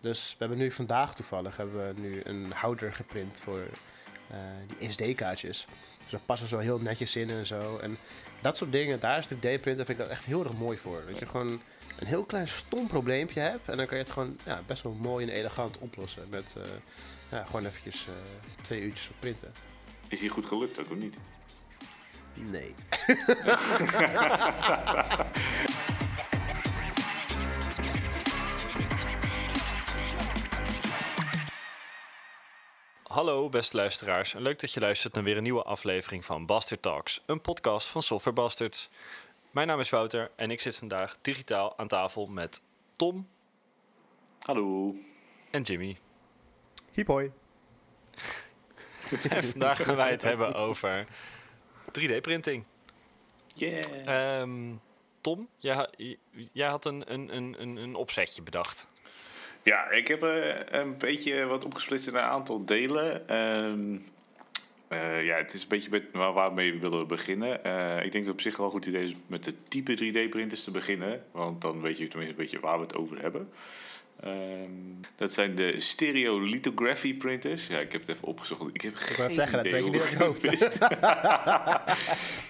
Dus we hebben nu vandaag toevallig hebben we nu een houder geprint voor eh, die SD-kaartjes. Dus daar passen zo heel netjes in en zo. En dat soort dingen, daar is 3D-printen, vind ik dat echt heel erg mooi voor. Dat je gewoon een heel klein stom probleempje hebt. En dan kan je het gewoon ja, best wel mooi en elegant oplossen. Met uh, ja, gewoon eventjes uh, twee uurtjes op printen. Is hier goed gelukt ook, of niet? Nee. Hallo beste luisteraars en leuk dat je luistert naar weer een nieuwe aflevering van Bastard Talks, een podcast van Software Bastards. Mijn naam is Wouter en ik zit vandaag digitaal aan tafel met Tom. Hallo. En Jimmy. Hiepoi. en vandaag gaan wij het hebben over 3D-printing. Yeah. Um, Tom, jij, jij had een, een, een, een opzetje bedacht. Ja, ik heb uh, een beetje wat opgesplitst in een aantal delen. Uh, uh, ja, het is een beetje met waar, waarmee we willen beginnen. Uh, ik denk dat het op zich wel een goed idee is met de type 3D-printers te beginnen. Want dan weet je tenminste een beetje waar we het over hebben. Um, dat zijn de stereolithography printers. Ja, ik heb het even opgezocht. Ik heb ik geen zeggen, dat weet je op je hoofd.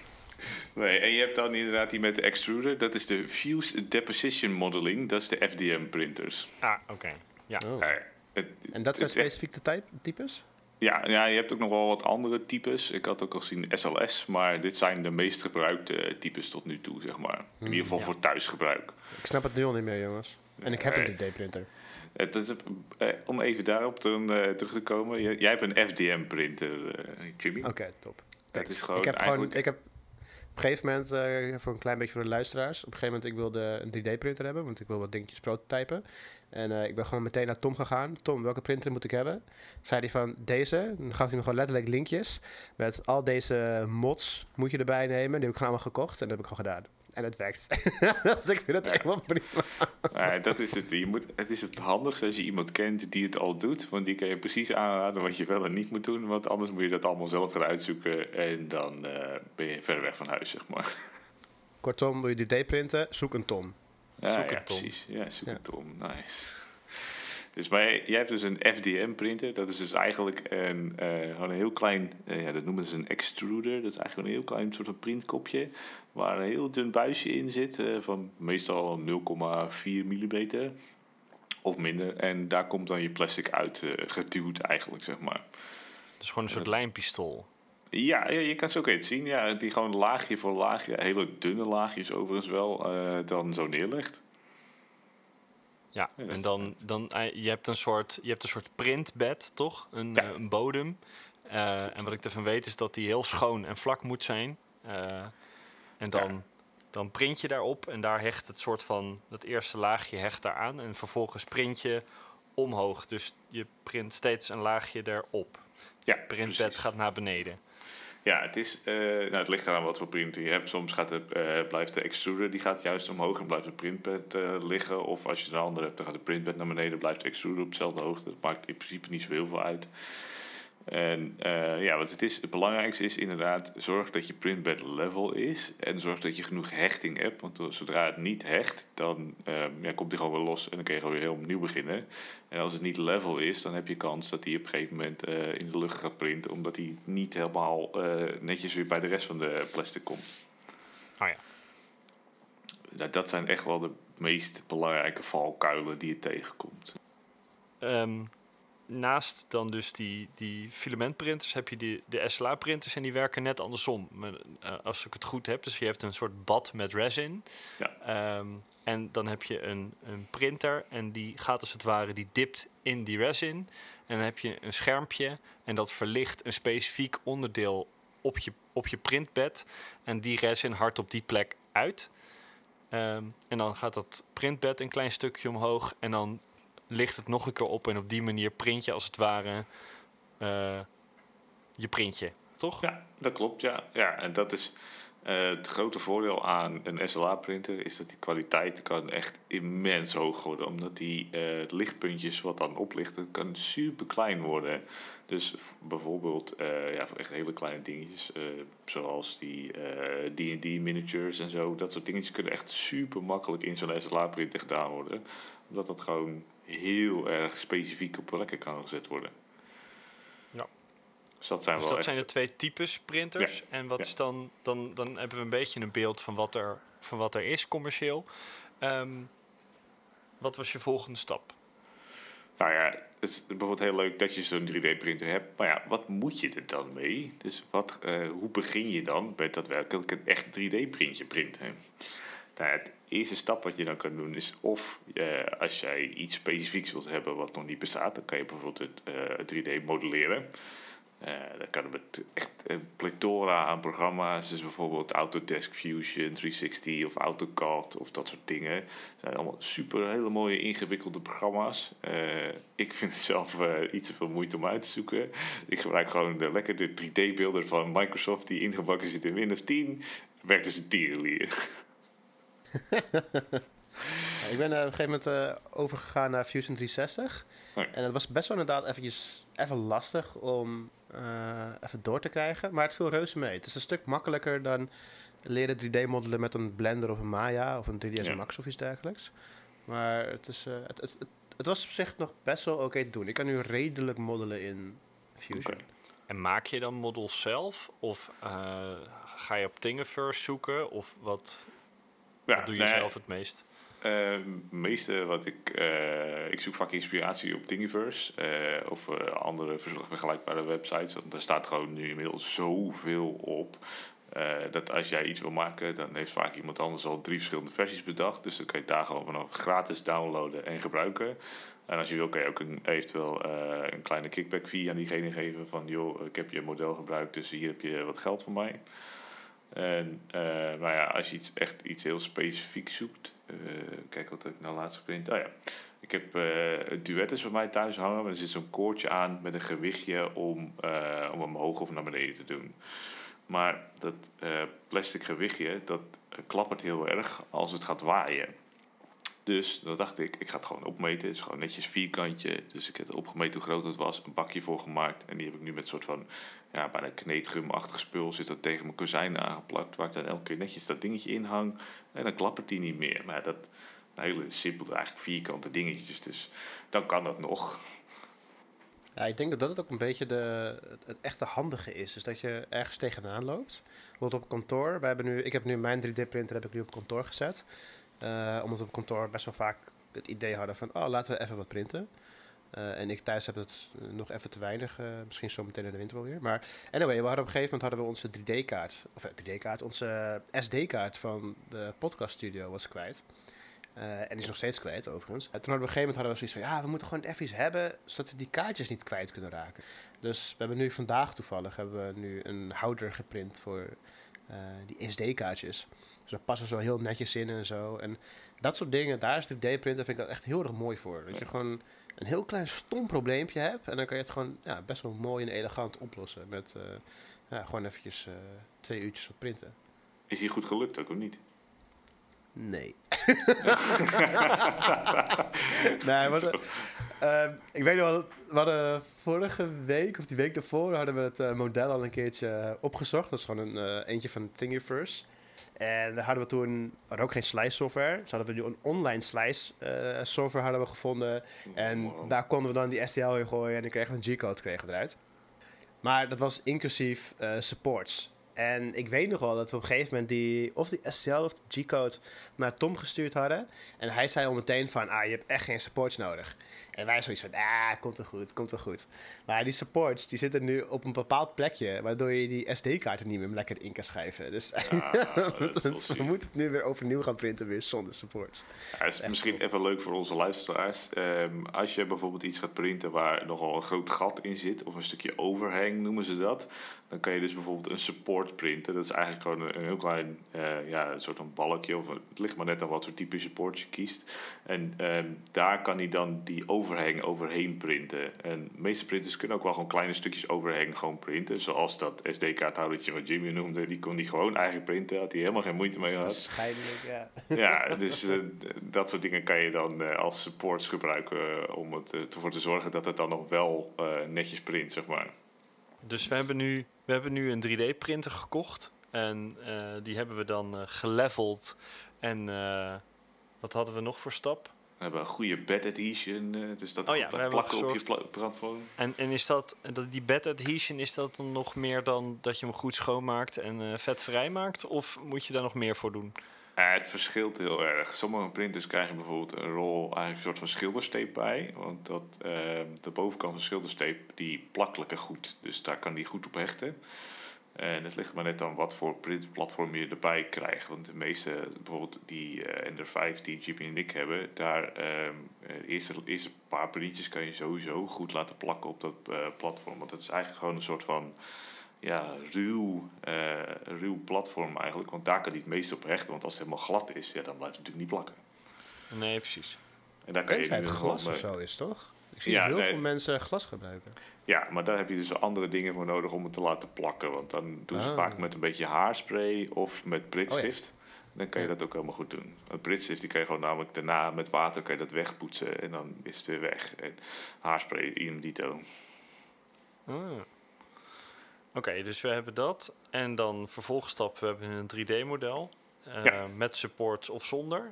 nee, en je hebt dan inderdaad die met de extruder. Dat is de Fused Deposition Modeling. Dat is de FDM printers. Ah, oké. Okay. Ja. Oh. Uh, het, en dat zijn specifieke type, types? Ja, ja, je hebt ook nog wel wat andere types. Ik had ook al gezien SLS, maar dit zijn de meest gebruikte types tot nu toe, zeg maar. In ieder geval ja. voor thuisgebruik. Ik snap het nu al niet meer, jongens. En ik heb een 3D-printer. Het is, eh, om even daarop te, uh, terug te komen. Jij hebt een FDM-printer, uh, Jimmy. Oké, okay, top. Dat is gewoon ik heb eigenlijk... gewoon, ik heb een gegeven moment, uh, voor een klein beetje voor de luisteraars, op een gegeven moment ik wilde een 3D-printer hebben, want ik wil wat dingetjes prototypen. En uh, ik ben gewoon meteen naar Tom gegaan. Tom, welke printer moet ik hebben? Zei hij van deze. Dan gaf hij me gewoon letterlijk linkjes. Met al deze mods moet je erbij nemen. Die heb ik gewoon allemaal gekocht en dat heb ik gewoon gedaan. En het werkt. dus ik vind het helemaal prima. Ja, dat is het. Je moet, het is het handigste als je iemand kent die het al doet. Want die kan je precies aanraden wat je wel en niet moet doen. Want anders moet je dat allemaal zelf gaan uitzoeken. En dan uh, ben je ver weg van huis, zeg maar. Kortom, wil je 3D printen? Zoek een Tom. Ja, zoek ja een precies. Ja, zoek ja. een Tom. Nice. Dus jij hebt dus een FDM-printer. Dat is dus eigenlijk een, uh, gewoon een heel klein, uh, ja, dat noemen ze een extruder. Dat is eigenlijk een heel klein soort van printkopje. Waar een heel dun buisje in zit. Uh, van meestal 0,4 mm of minder. En daar komt dan je plastic uit geduwd eigenlijk, zeg maar. Dus gewoon een soort dat... lijnpistool. Ja, ja, je kan zo ook zien. Ja, die gewoon laagje voor laagje, hele dunne laagjes overigens wel, dan zo neerlegt. Ja, en dan, dan je hebt een soort, je hebt een soort printbed, toch? Een, ja. uh, een bodem. Uh, en wat ik ervan weet is dat die heel schoon en vlak moet zijn. Uh, en dan, ja. dan print je daarop en daar hecht het soort van, dat eerste laagje hecht daar aan. En vervolgens print je omhoog. Dus je print steeds een laagje erop. Ja, printbed precies. gaat naar beneden. Ja, het, is, uh, nou, het ligt eraan wat voor printer je hebt. Soms gaat de, uh, blijft de extruder die gaat juist omhoog en blijft het printbed uh, liggen. Of als je een andere hebt, dan gaat de printbed naar beneden, blijft de extruder op dezelfde hoogte. Dat maakt in principe niet zo heel veel uit. En ja, wat het is, het belangrijkste is inderdaad, zorg dat je printbed level is. En zorg dat je genoeg hechting hebt. Want zodra het niet hecht, dan ja, komt die gewoon weer los en dan kun je gewoon weer heel opnieuw beginnen. En als het niet level is, dan heb je kans dat hij op een gegeven moment uh, in de lucht gaat printen, omdat hij niet helemaal uh, netjes weer bij de rest van de plastic komt. Oh ja. Nou, dat zijn echt wel de meest belangrijke valkuilen die je tegenkomt. Um, naast dan dus die, die filamentprinters heb je die, de SLA-printers en die werken net andersom. Maar, uh, als ik het goed heb, dus je hebt een soort bad met resin. Ja. Um, en dan heb je een, een printer en die gaat als het ware, die dipt in die resin. En dan heb je een schermpje en dat verlicht een specifiek onderdeel op je, op je printbed. En die resin hard op die plek uit. Um, en dan gaat dat printbed een klein stukje omhoog en dan ligt het nog een keer op. En op die manier print je als het ware uh, je printje, toch? Ja, dat klopt, ja. ja en dat is... Uh, het grote voordeel aan een SLA-printer is dat die kwaliteit kan echt immens hoog worden. Omdat die uh, lichtpuntjes wat dan oplicht, dat kan super klein worden. Dus bijvoorbeeld ja, voor echt hele kleine dingetjes, zoals die D&D miniatures en zo. Dat soort dingetjes kunnen echt super makkelijk in zo'n SLA-printer gedaan worden. Omdat dat gewoon heel erg specifiek op plekken kan gezet worden. Ja. Dus dat zijn Dus wel dat echt... zijn de twee types printers. Ja, En wat ja. is dan, dan, dan hebben we een beetje een beeld van wat er, van wat er is commercieel. Ehm, wat was je volgende stap? Nou ja, het is bijvoorbeeld heel leuk dat je zo'n 3D-printer hebt. Maar ja, wat moet je er dan mee? Dus wat, eh, hoe begin je dan met daadwerkelijk een echt 3D-printje printen? Nou, het eerste stap wat je dan kan doen is of eh, als jij iets specifieks wilt hebben wat nog niet bestaat, dan kan je bijvoorbeeld het eh, 3D modelleren. Eh dan kan het echt een plethora aan programma's, dus bijvoorbeeld Autodesk Fusion 360 of AutoCAD of dat soort dingen. Het zijn allemaal super hele mooie ingewikkelde programma's. Eh, ik vind het zelf eh, iets te veel moeite om uit te zoeken. Ik gebruik gewoon de lekker de 3D-beelden van Microsoft die ingebakken zitten in Windows 10. Werkt dus een tierenlier. Ja, ik ben eh, op een gegeven moment eh, overgegaan naar Fusion 360. Oh ja. En het was best wel inderdaad eventjes, even lastig om eh, even door te krijgen. Maar het viel reuze mee. Het is een stuk makkelijker dan leren 3D-modellen met een Blender of een Maya of een 3ds Ja. Max of iets dergelijks. Maar het, is, eh, het, het, het, het was op zich nog best wel oké te doen. Ik kan nu redelijk modellen in Fusion. En maak je dan models zelf? Of eh, ga je op Thingiverse zoeken? Of wat, Ja, wat doe je nee, zelf het meest? Eh, meeste wat ik... eh, ik zoek vaak inspiratie op Thingiverse. eh, of eh, andere ver- vergelijkbare websites. Want daar staat gewoon nu inmiddels zoveel op. dat als jij iets wil maken, dan heeft vaak iemand anders al drie verschillende versies bedacht. Dus dan kan je daar gewoon vanaf gratis downloaden en gebruiken. En als je wil, kan je ook een, eventueel een kleine kickback fee aan diegene geven. Van joh, ik heb je model gebruikt, dus hier heb je wat geld voor mij. En eh, nou ja, als je iets, echt iets heel specifiek zoekt. eh, kijk wat ik nou laatst geprint. Oh ja, ik heb eh duettes bij mij thuis hangen. maar Er zit zo'n koordje aan met een gewichtje om, om omhoog of naar beneden te doen. Maar dat plastic gewichtje, dat klappert heel erg als het gaat waaien. Dus dan dacht ik, ik ga het gewoon opmeten. Het is gewoon netjes vierkantje. Dus ik heb het opgemeten hoe groot het was. Een bakje voor gemaakt. En die heb ik nu met een soort van ja, bijna kneedgumachtig spul zit dat tegen mijn kozijn aangeplakt. Waar ik dan elke keer netjes dat dingetje in hang. En dan klappert die niet meer. Maar ja, dat hele simpele, eigenlijk vierkante dingetjes. Dus dan kan dat nog. Ja, ik denk dat dat ook een beetje de, het, het echte handige is. Dus dat je ergens tegenaan loopt. Bijvoorbeeld op kantoor. Wij hebben nu, ik heb nu mijn 3D-printer heb ik nu op kantoor gezet. Eh, omdat we op kantoor best wel vaak het idee hadden van... oh, laten we even wat printen. Eh, en ik thuis heb het eh, nog even te weinig. misschien zo meteen in de winter wel weer. Maar anyway, we hadden op een gegeven moment hadden we onze 3D-kaart... of eh, 3D-kaart, onze SD-kaart van de podcaststudio was kwijt. En die is nog steeds kwijt, overigens. En toen hadden we op een gegeven moment hadden we zoiets van... ja, we moeten gewoon even iets hebben... zodat we die kaartjes niet kwijt kunnen raken. Dus we hebben nu vandaag toevallig... hebben we nu een houder geprint voor die SD-kaartjes. Dus passen ze wel heel netjes in en zo. En dat soort dingen, daar is 3D-printen... vind ik dat echt heel erg mooi voor. Dat je gewoon een heel klein stom probleempje hebt... en dan kan je het gewoon ja, best wel mooi en elegant oplossen... met eh, ja, gewoon eventjes eh, twee uurtjes wat printen. Is hier goed gelukt ook of niet? Nee. nee, wat, eh, ik weet nog wel, we hadden vorige week, of die week daarvoor, hadden we het eh, model al een keertje opgezocht. Dat is gewoon een eentje van Thingiverse. En daar hadden we toen, hadden ook geen slice software. Dus hadden we nu een online slice eh, software hadden we gevonden. En Wow. daar konden we dan die STL in gooien en dan kregen we een G-code kregen we eruit. Maar dat was inclusief eh, supports. En ik weet nog wel dat we op een gegeven moment die, of die STL of de G-code naar Tom gestuurd hadden. En hij zei al meteen van, ah, je hebt echt geen supports nodig. En wij zoiets van, ah, komt wel goed, komt wel goed. Maar die supports, die zitten nu op een bepaald plekje, waardoor je die SD-kaarten niet meer lekker in kan schrijven. Dus Ah, we moeten het nu weer overnieuw gaan printen, weer zonder supports. Ja, het is misschien even leuk voor onze luisteraars. Ehm, als je bijvoorbeeld iets gaat printen waar nogal een groot gat in zit, of een stukje overhang noemen ze dat, dan kan je dus bijvoorbeeld een support printen. Dat is eigenlijk gewoon een, een heel klein eh, ja, een soort van balkje, of het ligt maar net aan wat voor type support je kiest. En ehm, daar kan hij dan die overhang overheen printen. En de meeste printers kunnen ook wel gewoon kleine stukjes overhang gewoon printen, zoals dat SD-kaarthoudertje wat Jimmy noemde, die kon die gewoon eigen printen, had hij helemaal geen moeite mee gehad. Waarschijnlijk, ja. Ja, dus eh, dat soort dingen kan je dan eh, als supports gebruiken eh, om het, ervoor te zorgen dat het dan nog wel eh, netjes print, zeg maar. Dus we hebben nu, we hebben nu een 3D-printer gekocht. En eh, die hebben we dan eh geleveld. En eh, wat hadden we nog voor stap? We hebben een goede bed adhesion, eh, dus dat Oh ja, plakken op je pla- platform. En, en is dat, dat, die bed adhesion, is dat dan nog meer dan dat je hem goed schoonmaakt en eh, vetvrij maakt? Of moet je daar nog meer voor doen? Ja, het verschilt heel erg. Sommige printers krijgen bijvoorbeeld een rol, eigenlijk een soort van schilderstape bij. Want dat, eh, de bovenkant van schilderstape die plakt lekker goed. Dus daar kan die goed op hechten. En het ligt maar net aan wat voor printplatform je erbij krijgt. Want de meeste, bijvoorbeeld die eh Ender 5 die JP en ik hebben, daar ehm eh, eerste, eerste paar printjes kan je sowieso goed laten plakken op dat eh, platform. Want het is eigenlijk gewoon een soort van ja, ruw, eh, ruw platform eigenlijk. Want daar kan hij het meest op hechten. Want als het helemaal glad is, ja, dan blijft het natuurlijk niet plakken. Nee, precies. En daar kan je het glas of eh, zo is, toch? Ik zie Ja, heel nee. veel mensen glas gebruiken. Ja, maar daar heb je dus andere dingen voor nodig om het te laten plakken. Want dan doen ze Ah. vaak met een beetje haarspray of met pritstift. Dan kan je dat ook helemaal goed doen. Want pritstift die kan je gewoon namelijk daarna met water kan je dat wegpoetsen en dan is het weer weg. En haarspray, idem dito. Ah. Oké, dus we hebben dat. En dan vervolgstap, we hebben een 3D-model. eh, Ja. Met support of zonder.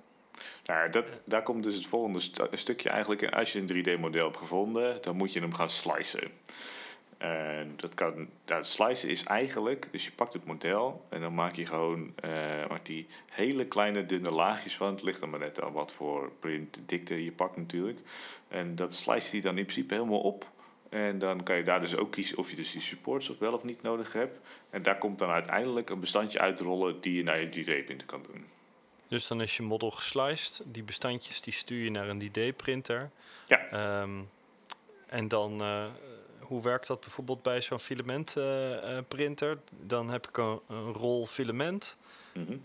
Nou, dat, daar komt dus het volgende stu- stukje eigenlijk in. Als je een 3D-model hebt gevonden, dan moet je hem gaan slicen. En dat kan, nou, het slicen is eigenlijk, dus je pakt het model en dan maak je gewoon maak die hele kleine dunne laagjes van. Het ligt er maar net aan wat voor printdikte je pakt natuurlijk. En dat slice je dan in principe helemaal op. En dan kan je daar dus ook kiezen of je dus die supports of wel of niet nodig hebt. En daar komt dan uiteindelijk een bestandje uitrollen die je naar je 3D-printer kan doen. Dus dan is je model gesliced. Die bestandjes die stuur je naar een 3D-printer. Ja. Ehm, en dan, eh, hoe werkt dat bijvoorbeeld bij zo'n filament-printer? dan heb ik een, een rol filament Mhm.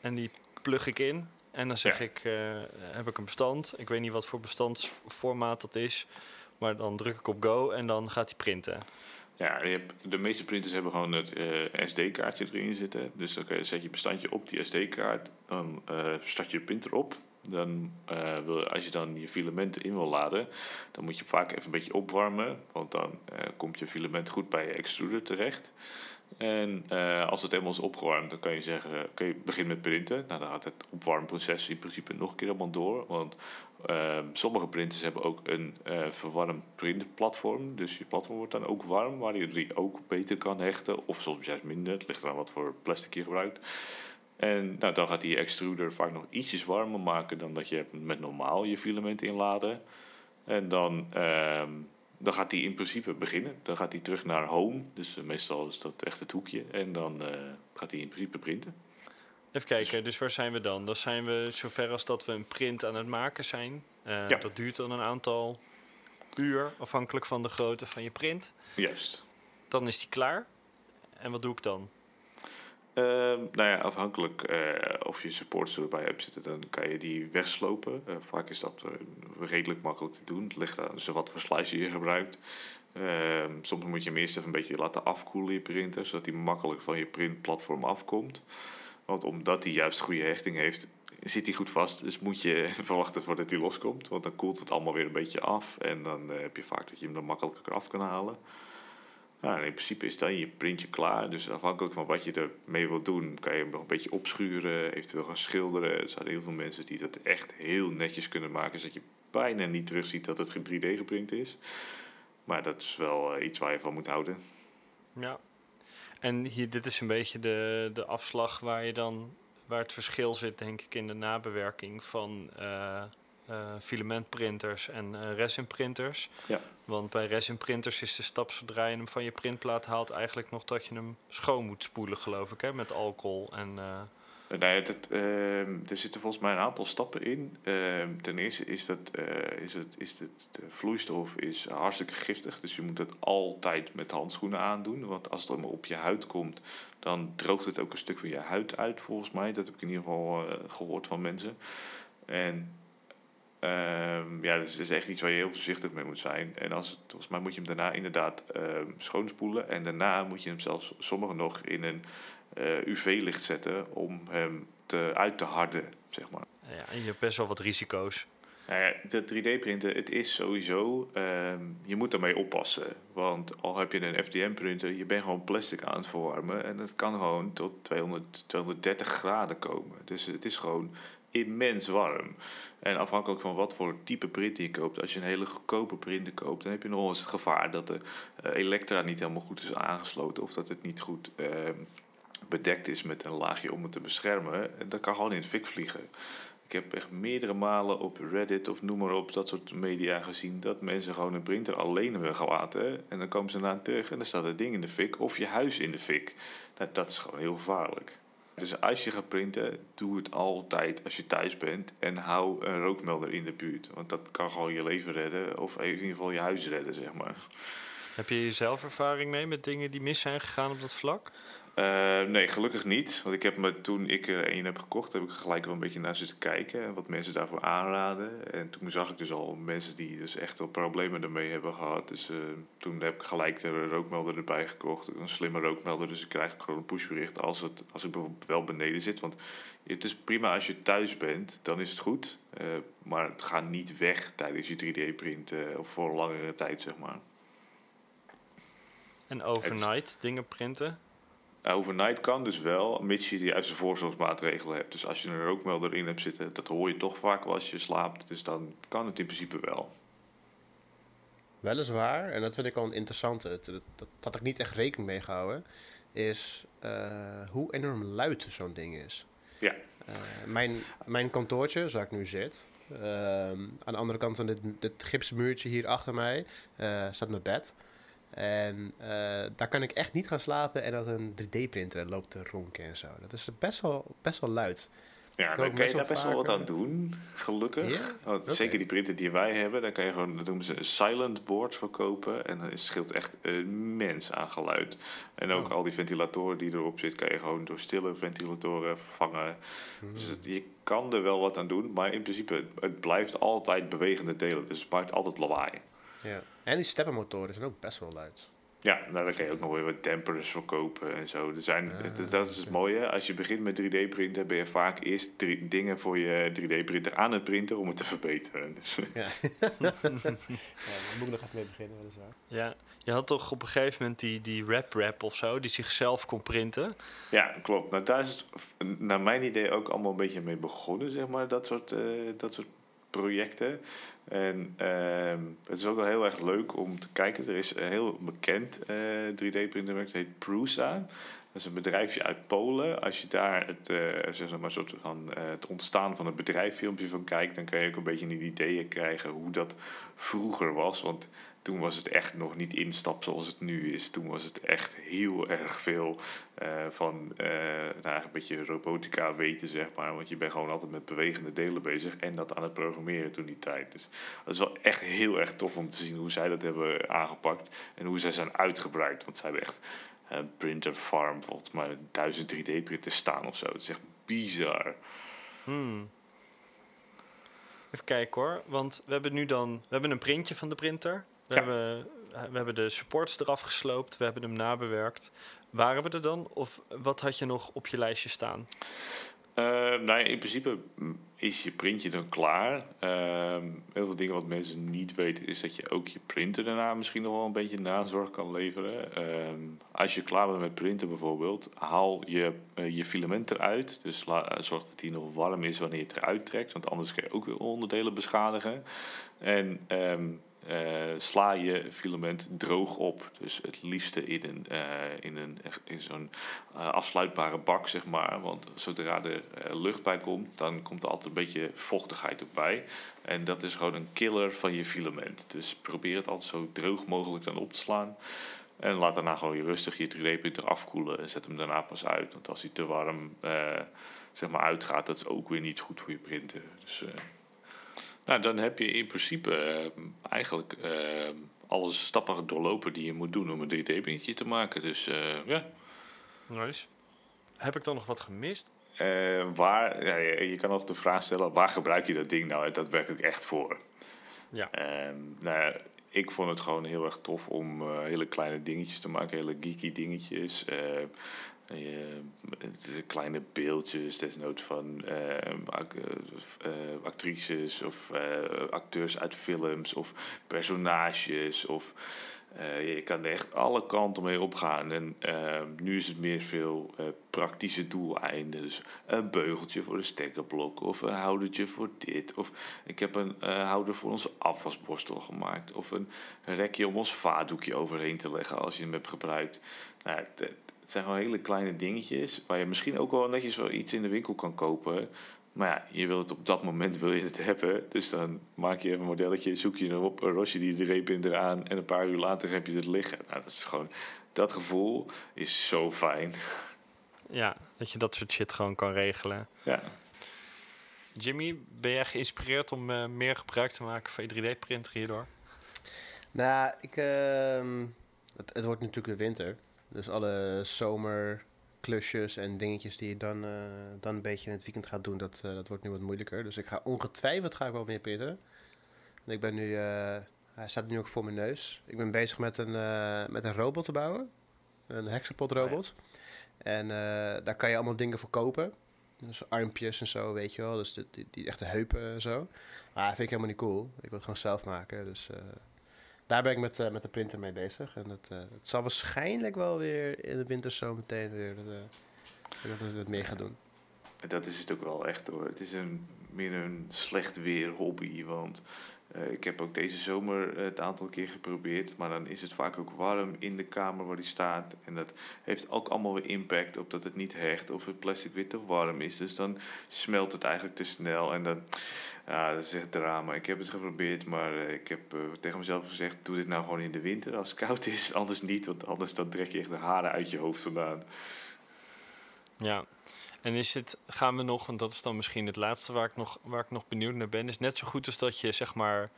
en die plug ik in. En dan zeg Ja. ik, eh, heb ik een bestand. Ik weet niet wat voor bestandsformaat dat is. Maar dan druk ik op go en dan gaat hij printen. Ja, je hebt, de meeste printers hebben gewoon het eh, SD-kaartje erin zitten. Dus dan zet je bestandje op die SD-kaart. Dan eh, start je de printer op. Dan, eh, wil, als je dan je filamenten in wil laden, dan moet je vaak even een beetje opwarmen. Want dan komt je filament goed bij je extruder terecht. En eh, als het helemaal is opgewarmd, dan kan je zeggen, kun je beginnen met printen. Nou, dan gaat het opwarmproces in principe nog een keer helemaal door. Want Ehm, sommige printers hebben ook een eh verwarmd printplatform. Dus je platform wordt dan ook warm, waar je die ook beter kan hechten. Of soms juist minder. Het ligt eraan wat voor plastic je gebruikt. En nou, dan gaat die extruder vaak nog ietsjes warmer maken dan dat je met normaal je filament inladen. En dan, ehm, dan gaat die in principe beginnen. Dan gaat hij terug naar home. Dus eh, meestal is dat echt het hoekje. En dan eh, gaat hij in principe printen. Even kijken, dus waar zijn we dan? Dan zijn we zover als dat we een print aan het maken zijn. Eh, Ja. Dat duurt dan een aantal uur, afhankelijk van de grootte van je print. Juist. Dan is die klaar. En wat doe ik dan? Ehm, nou ja, afhankelijk eh, of je supports erbij hebt zitten, dan kan je die wegslopen. Eh, vaak is dat eh, redelijk makkelijk te doen. Het ligt aan dus wat voor slice je gebruikt. Ehm, soms moet je hem eerst even een beetje laten afkoelen, je printer, zodat hij makkelijk van je printplatform afkomt. Want omdat hij juist goede hechting heeft, zit hij goed vast. Dus moet je verwachten voordat hij loskomt. Want dan koelt het allemaal weer een beetje af. En dan heb je vaak dat je hem er makkelijker af kan halen. Nou, in principe is dan je printje klaar. Dus afhankelijk van wat je ermee wilt doen, kan je hem nog een beetje opschuren, eventueel gaan schilderen. Er zijn heel veel mensen die dat echt heel netjes kunnen maken, zodat je bijna niet terugziet dat het 3D geprint is. Maar dat is wel eh, iets waar je van moet houden. Ja. En hier, dit is een beetje de, de afslag waar je dan waar het verschil zit, denk ik, in de nabewerking van eh, filamentprinters en eh resinprinters. Ja. Want bij resinprinters is de stap zodra je hem van je printplaat haalt eigenlijk nog dat je hem schoon moet spoelen, geloof ik, hè, met alcohol en eh, Eh, ja, dat, ehm, er zitten volgens mij een aantal stappen in. Ehm, ten eerste is, dat, eh, is, het, is het, de vloeistof is hartstikke giftig. Dus je moet het altijd met handschoenen aandoen. Want als het allemaal op je huid komt, dan droogt het ook een stuk van je huid uit, volgens mij. Dat heb ik in ieder geval eh, gehoord van mensen. En ehm, ja, dat is, is echt iets waar je heel voorzichtig mee moet zijn. En als het, volgens mij moet je hem daarna inderdaad ehm, schoonspoelen. En daarna moet je hem zelfs sommigen nog in een eh, UV-licht zetten om hem te, uit te harden, zeg maar. ja, en je hebt best wel wat risico's. Nou ja, de 3D-printen, het is sowieso, ehm, je moet ermee oppassen. Want al heb je een FDM-printer, je bent gewoon plastic aan het verwarmen. En het kan gewoon tot 200, 230 graden komen. Dus het is gewoon immens warm. En afhankelijk van wat voor type printer je koopt, als je een hele goedkope printer koopt, dan heb je nog eens het gevaar dat de uh, elektra niet helemaal goed is aangesloten of dat het niet goed uh, bedekt is met een laagje om het te beschermen. En dat kan gewoon in het fik vliegen. Ik heb echt meerdere malen op Reddit of noem maar op dat soort media gezien dat mensen gewoon een printer alleen hebben gelaten. En dan komen ze naar terug en dan staat het ding in de fik of je huis in de fik. Nou, dat is gewoon heel gevaarlijk. Dus als je gaat printen, doe het altijd als je thuis bent en hou een rookmelder in de buurt. Want dat kan gewoon je leven redden of in ieder geval je huis redden, zeg maar. Heb je zelf ervaring mee met dingen die mis zijn gegaan op dat vlak? Uh, nee, gelukkig niet. Want ik heb me toen ik er een heb gekocht, heb ik gelijk wel een beetje naar zitten kijken. En wat mensen daarvoor aanraden. En toen zag ik dus al mensen die dus echt wel problemen ermee hebben gehad. Dus uh, toen heb ik gelijk de rookmelder erbij gekocht. Een slimme rookmelder. Dus ik krijg gewoon een pushbericht als, het, als ik bijvoorbeeld wel beneden zit. Want het is prima als je thuis bent, dan is het goed. Uh, maar het gaat niet weg tijdens je 3D-printen of voor langere tijd, zeg maar. En overnight dingen printen? Overnight kan dus wel, mits je de juiste voorzorgsmaatregelen hebt. Dus als je een rookmelder in hebt zitten, dat hoor je toch vaak wel als je slaapt. Dus dan kan het in principe wel. Weliswaar, en dat vind ik al een interessante, dat, dat, dat had ik niet echt rekening mee gehouden, is uh, hoe enorm luid zo'n ding is. Ja. Uh, mijn, mijn kantoortje, waar ik nu zit, uh, aan de andere kant van dit, dit gipsmuurtje hier achter mij, staat mijn bed. En uh, daar kan ik echt niet gaan slapen en dat een 3D-printer loopt te ronken en zo. Dat is best wel, best wel luid. Ja, dan kan je daar best wel wat aan doen, gelukkig. Oh, okay. Zeker die printer die wij hebben, daar kan je gewoon, dat noemen ze silent boards verkopen. En dan scheelt echt immens aan geluid. En ook oh. al die ventilatoren die erop zitten, kan je gewoon door stille ventilatoren vervangen. Hmm. Dus het, je kan er wel wat aan doen, maar in principe, het blijft altijd bewegende delen. Dus het maakt altijd lawaai. Ja. En die steppenmotoren zijn ook best wel luid. Ja, nou, daar kan je ook nog weer wat dampers voor kopen en zo. Er zijn, het, dat is het mooie. Als je begint met 3D-printen, ben je vaak eerst drie dingen voor je 3D-printer aan het printen om het te verbeteren. Dus. Ja. ja, daar moet ik nog even mee beginnen, weliswaar. Ja, je had toch op een gegeven moment die, die rap-rap of zo, die zichzelf kon printen? Ja, klopt. Nou, daar is het naar mijn idee ook allemaal een beetje mee begonnen, zeg maar, dat soort, uh, dat soort projecten. En uh, het is ook wel heel erg leuk om te kijken. Er is een heel bekend uh, 3D-printermerk, dat heet Prusa. Is een bedrijfje uit Polen. Als je daar het, uh, zeg maar, soort van, uh, het ontstaan van het bedrijffilmpje van kijkt, dan kan je ook een beetje een idee krijgen hoe dat vroeger was. Want toen was het echt nog niet instap zoals het nu is. Toen was het echt heel erg veel uh, van uh, nou, een beetje robotica weten, zeg maar. Want je bent gewoon altijd met bewegende delen bezig en dat aan het programmeren toen die tijd. Dus dat is wel echt heel erg tof om te zien hoe zij dat hebben aangepakt en hoe zij zijn uitgebreid. Want zij hebben echt een printer farm, volgens mij duizend 3D-printers staan of zo. Het is echt bizar. Hmm. Even kijken hoor, want we hebben nu dan we hebben een printje van de printer. We, ja. hebben, we hebben de supports eraf gesloopt, we hebben hem nabewerkt. Waren we er dan? Of wat had je nog op je lijstje staan? Uh, nou ja, in principe is je printje dan klaar. Uh, heel veel dingen wat mensen niet weten is dat je ook je printer daarna misschien nog wel een beetje nazorg kan leveren. Uh, als je klaar bent met printen bijvoorbeeld, haal je, uh, je filament eruit. Dus zorg dat die nog warm is wanneer je het eruit trekt, want anders kan je ook weer onderdelen beschadigen. En uh, sla je filament droog op. Dus het liefste in, een, uh, in, een, in zo'n uh, afsluitbare bak, zeg maar. Want zodra er lucht bij komt, dan komt er altijd een beetje vochtigheid ook bij. En dat is gewoon een killer van je filament. Dus probeer het altijd zo droog mogelijk dan op te slaan. En laat daarna gewoon je rustig je 3D-printer afkoelen en zet hem daarna pas uit. Want als hij te warm zeg maar uitgaat, dat is ook weer niet goed voor je printer. Dus... Nou, dan heb je in principe uh, eigenlijk uh, alle stappen doorlopen die je moet doen om een 3D-printje te maken. Dus uh, ja. Nice. Heb ik dan nog wat gemist? waar, ja, je kan nog de vraag stellen, waar gebruik je dat ding nou daadwerkelijk echt voor? Ja. Ehm, nou, ik vond het gewoon heel erg tof om hele kleine dingetjes te maken, hele geeky dingetjes. Je, kleine beeldjes, desnoods van uh, actrices of uh, acteurs uit films of personages of Eh, je kan er echt alle kanten mee opgaan. En uh, nu is het meer veel uh, praktische doeleinden. Dus een beugeltje voor de stekkerblok. Of een houdertje voor dit. Of ik heb een uh, houder voor onze afwasborstel gemaakt. Of een rekje om ons vaatdoekje overheen te leggen als je hem hebt gebruikt. Nou, het, zijn gewoon hele kleine dingetjes. Waar je misschien ook wel netjes wel iets in de winkel kan kopen. Maar ja, je wil het op dat moment wil je het hebben. Dus dan maak je even een modelletje, zoek je erop, ros je die de reep in eraan en een paar uur later heb je het liggen. Nou, dat is gewoon, dat gevoel is zo fijn. Ja, dat je dat soort shit gewoon kan regelen. Ja. Jimmy, ben jij geïnspireerd om uh, meer gebruik te maken van je 3D-printer hierdoor? Nou, ik, uh, het, het, wordt natuurlijk de winter. Dus alle zomer klusjes en dingetjes die je dan, uh, dan een beetje in het weekend gaat doen, dat, uh, dat wordt nu wat moeilijker. Dus ik ga ongetwijfeld ga ik wel meer printen. En ik ben nu, uh, hij staat nu ook voor mijn neus. Ik ben bezig met een, met een robot te bouwen. Een hexapod robot. Oh ja. En daar kan je allemaal dingen voor kopen. Dus armpjes en zo, weet je wel. Dus die, die, die echte heupen en zo. Maar dat vind ik helemaal niet cool. Ik wil het gewoon zelf maken. Dus daar ben ik met, uh, met de printer mee bezig. En het, uh, het zal waarschijnlijk wel weer in de winter zo meteen weer uh, dat we het meer gaan doen. Dat is het ook wel echt hoor. Het is een, meer een slecht weer hobby. Want ik heb ook deze zomer het aantal keer geprobeerd. Maar dan is het vaak ook warm in de kamer waar die staat. En dat heeft ook allemaal weer impact op dat het niet hecht of het plastic weer te warm is. Dus dan smelt het eigenlijk te snel. En dan ja, dat is echt drama. Ik heb het geprobeerd, maar uh, ik heb uh, tegen mezelf gezegd... doe dit nou gewoon in de winter als het koud is. Anders niet, want anders dan trek je echt de haren uit je hoofd vandaan. Ja, en is het, gaan we nog, en dat is dan misschien het laatste waar ik nog, waar ik nog benieuwd naar ben... is net zo goed als dat je zeg maar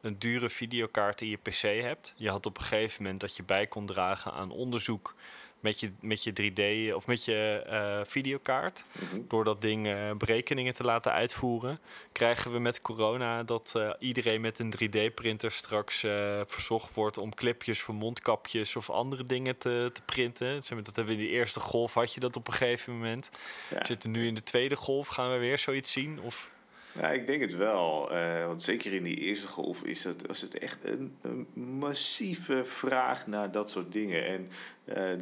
een dure videokaart in je pc hebt. Je had op een gegeven moment dat je bij kon dragen aan onderzoek met je, met je 3D of met je uh, videokaart. Mm -hmm. Door dat ding uh, berekeningen te laten uitvoeren. Krijgen we met corona dat uh, iedereen met een 3D-printer straks verzocht wordt om clipjes voor mondkapjes of andere dingen te, te printen. Dat hebben we in de eerste golf, had je dat op een gegeven moment. Ja. We zitten nu in de tweede golf. Gaan we weer zoiets zien? Of ja, ik denk het wel. Uh, want zeker in die eerste golf is het, was het echt een, een massieve vraag naar dat soort dingen. En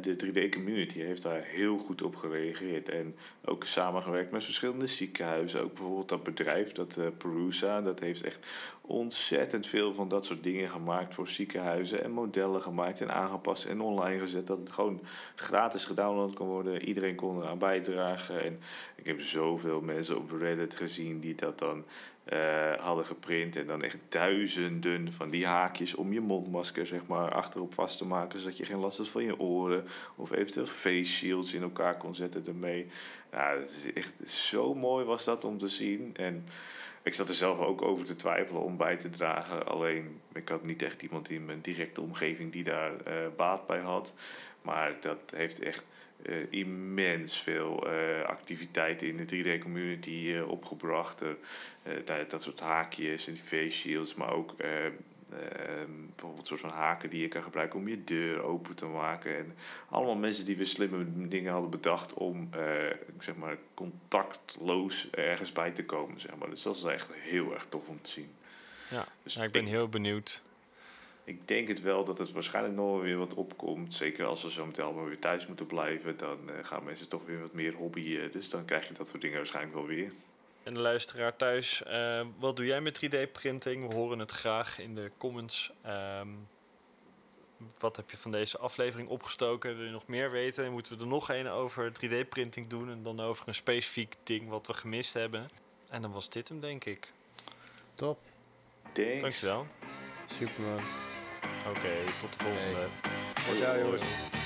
de 3D-community heeft daar heel goed op gereageerd. En ook samengewerkt met verschillende ziekenhuizen. Ook bijvoorbeeld dat bedrijf, dat uh, Perusa, dat heeft echt ontzettend veel van dat soort dingen gemaakt voor ziekenhuizen. En modellen gemaakt en aangepast en online gezet. Dat het gewoon gratis gedownload kon worden. Iedereen kon eraan bijdragen. En ik heb zoveel mensen op Reddit gezien die dat dan uh, hadden geprint. En dan echt duizenden van die haakjes om je mondmasker zeg maar, achterop vast te maken. Zodat je geen last had van je oren. Of eventueel face shields in elkaar kon zetten ermee. Ja, het is echt zo mooi was dat om te zien. En ik zat er zelf ook over te twijfelen om bij te dragen. Alleen ik had niet echt iemand in mijn directe omgeving die daar uh, baat bij had. Maar dat heeft echt uh, immens veel uh, activiteiten in de 3D-community uh, opgebracht. dat, dat soort haakjes en face shields, maar ook bijvoorbeeld een soort van haken die je kan gebruiken om je deur open te maken. En allemaal mensen die weer slimme dingen hadden bedacht om zeg maar contactloos ergens bij te komen. Zeg maar. Dus dat is echt heel erg tof om te zien. Ja, dus ja ik ben ik, heel benieuwd ik denk het wel dat het waarschijnlijk nog wel weer wat opkomt. Zeker als we zo meteen allemaal weer thuis moeten blijven. Dan uh, gaan mensen toch weer wat meer hobbyen. Dus dan krijg je dat soort dingen waarschijnlijk wel weer. En de luisteraar thuis, uh, wat doe jij met 3D-printing? We horen het graag in de comments. Um, wat heb je van deze aflevering opgestoken? Wil je nog meer weten? Moeten we er nog een over 3D-printing doen? En dan over een specifiek ding wat we gemist hebben? En dan was dit hem, denk ik. Top. Thanks. Dankjewel. Superman. Oké, okay, tot de volgende. Hey. Ciao, jongens.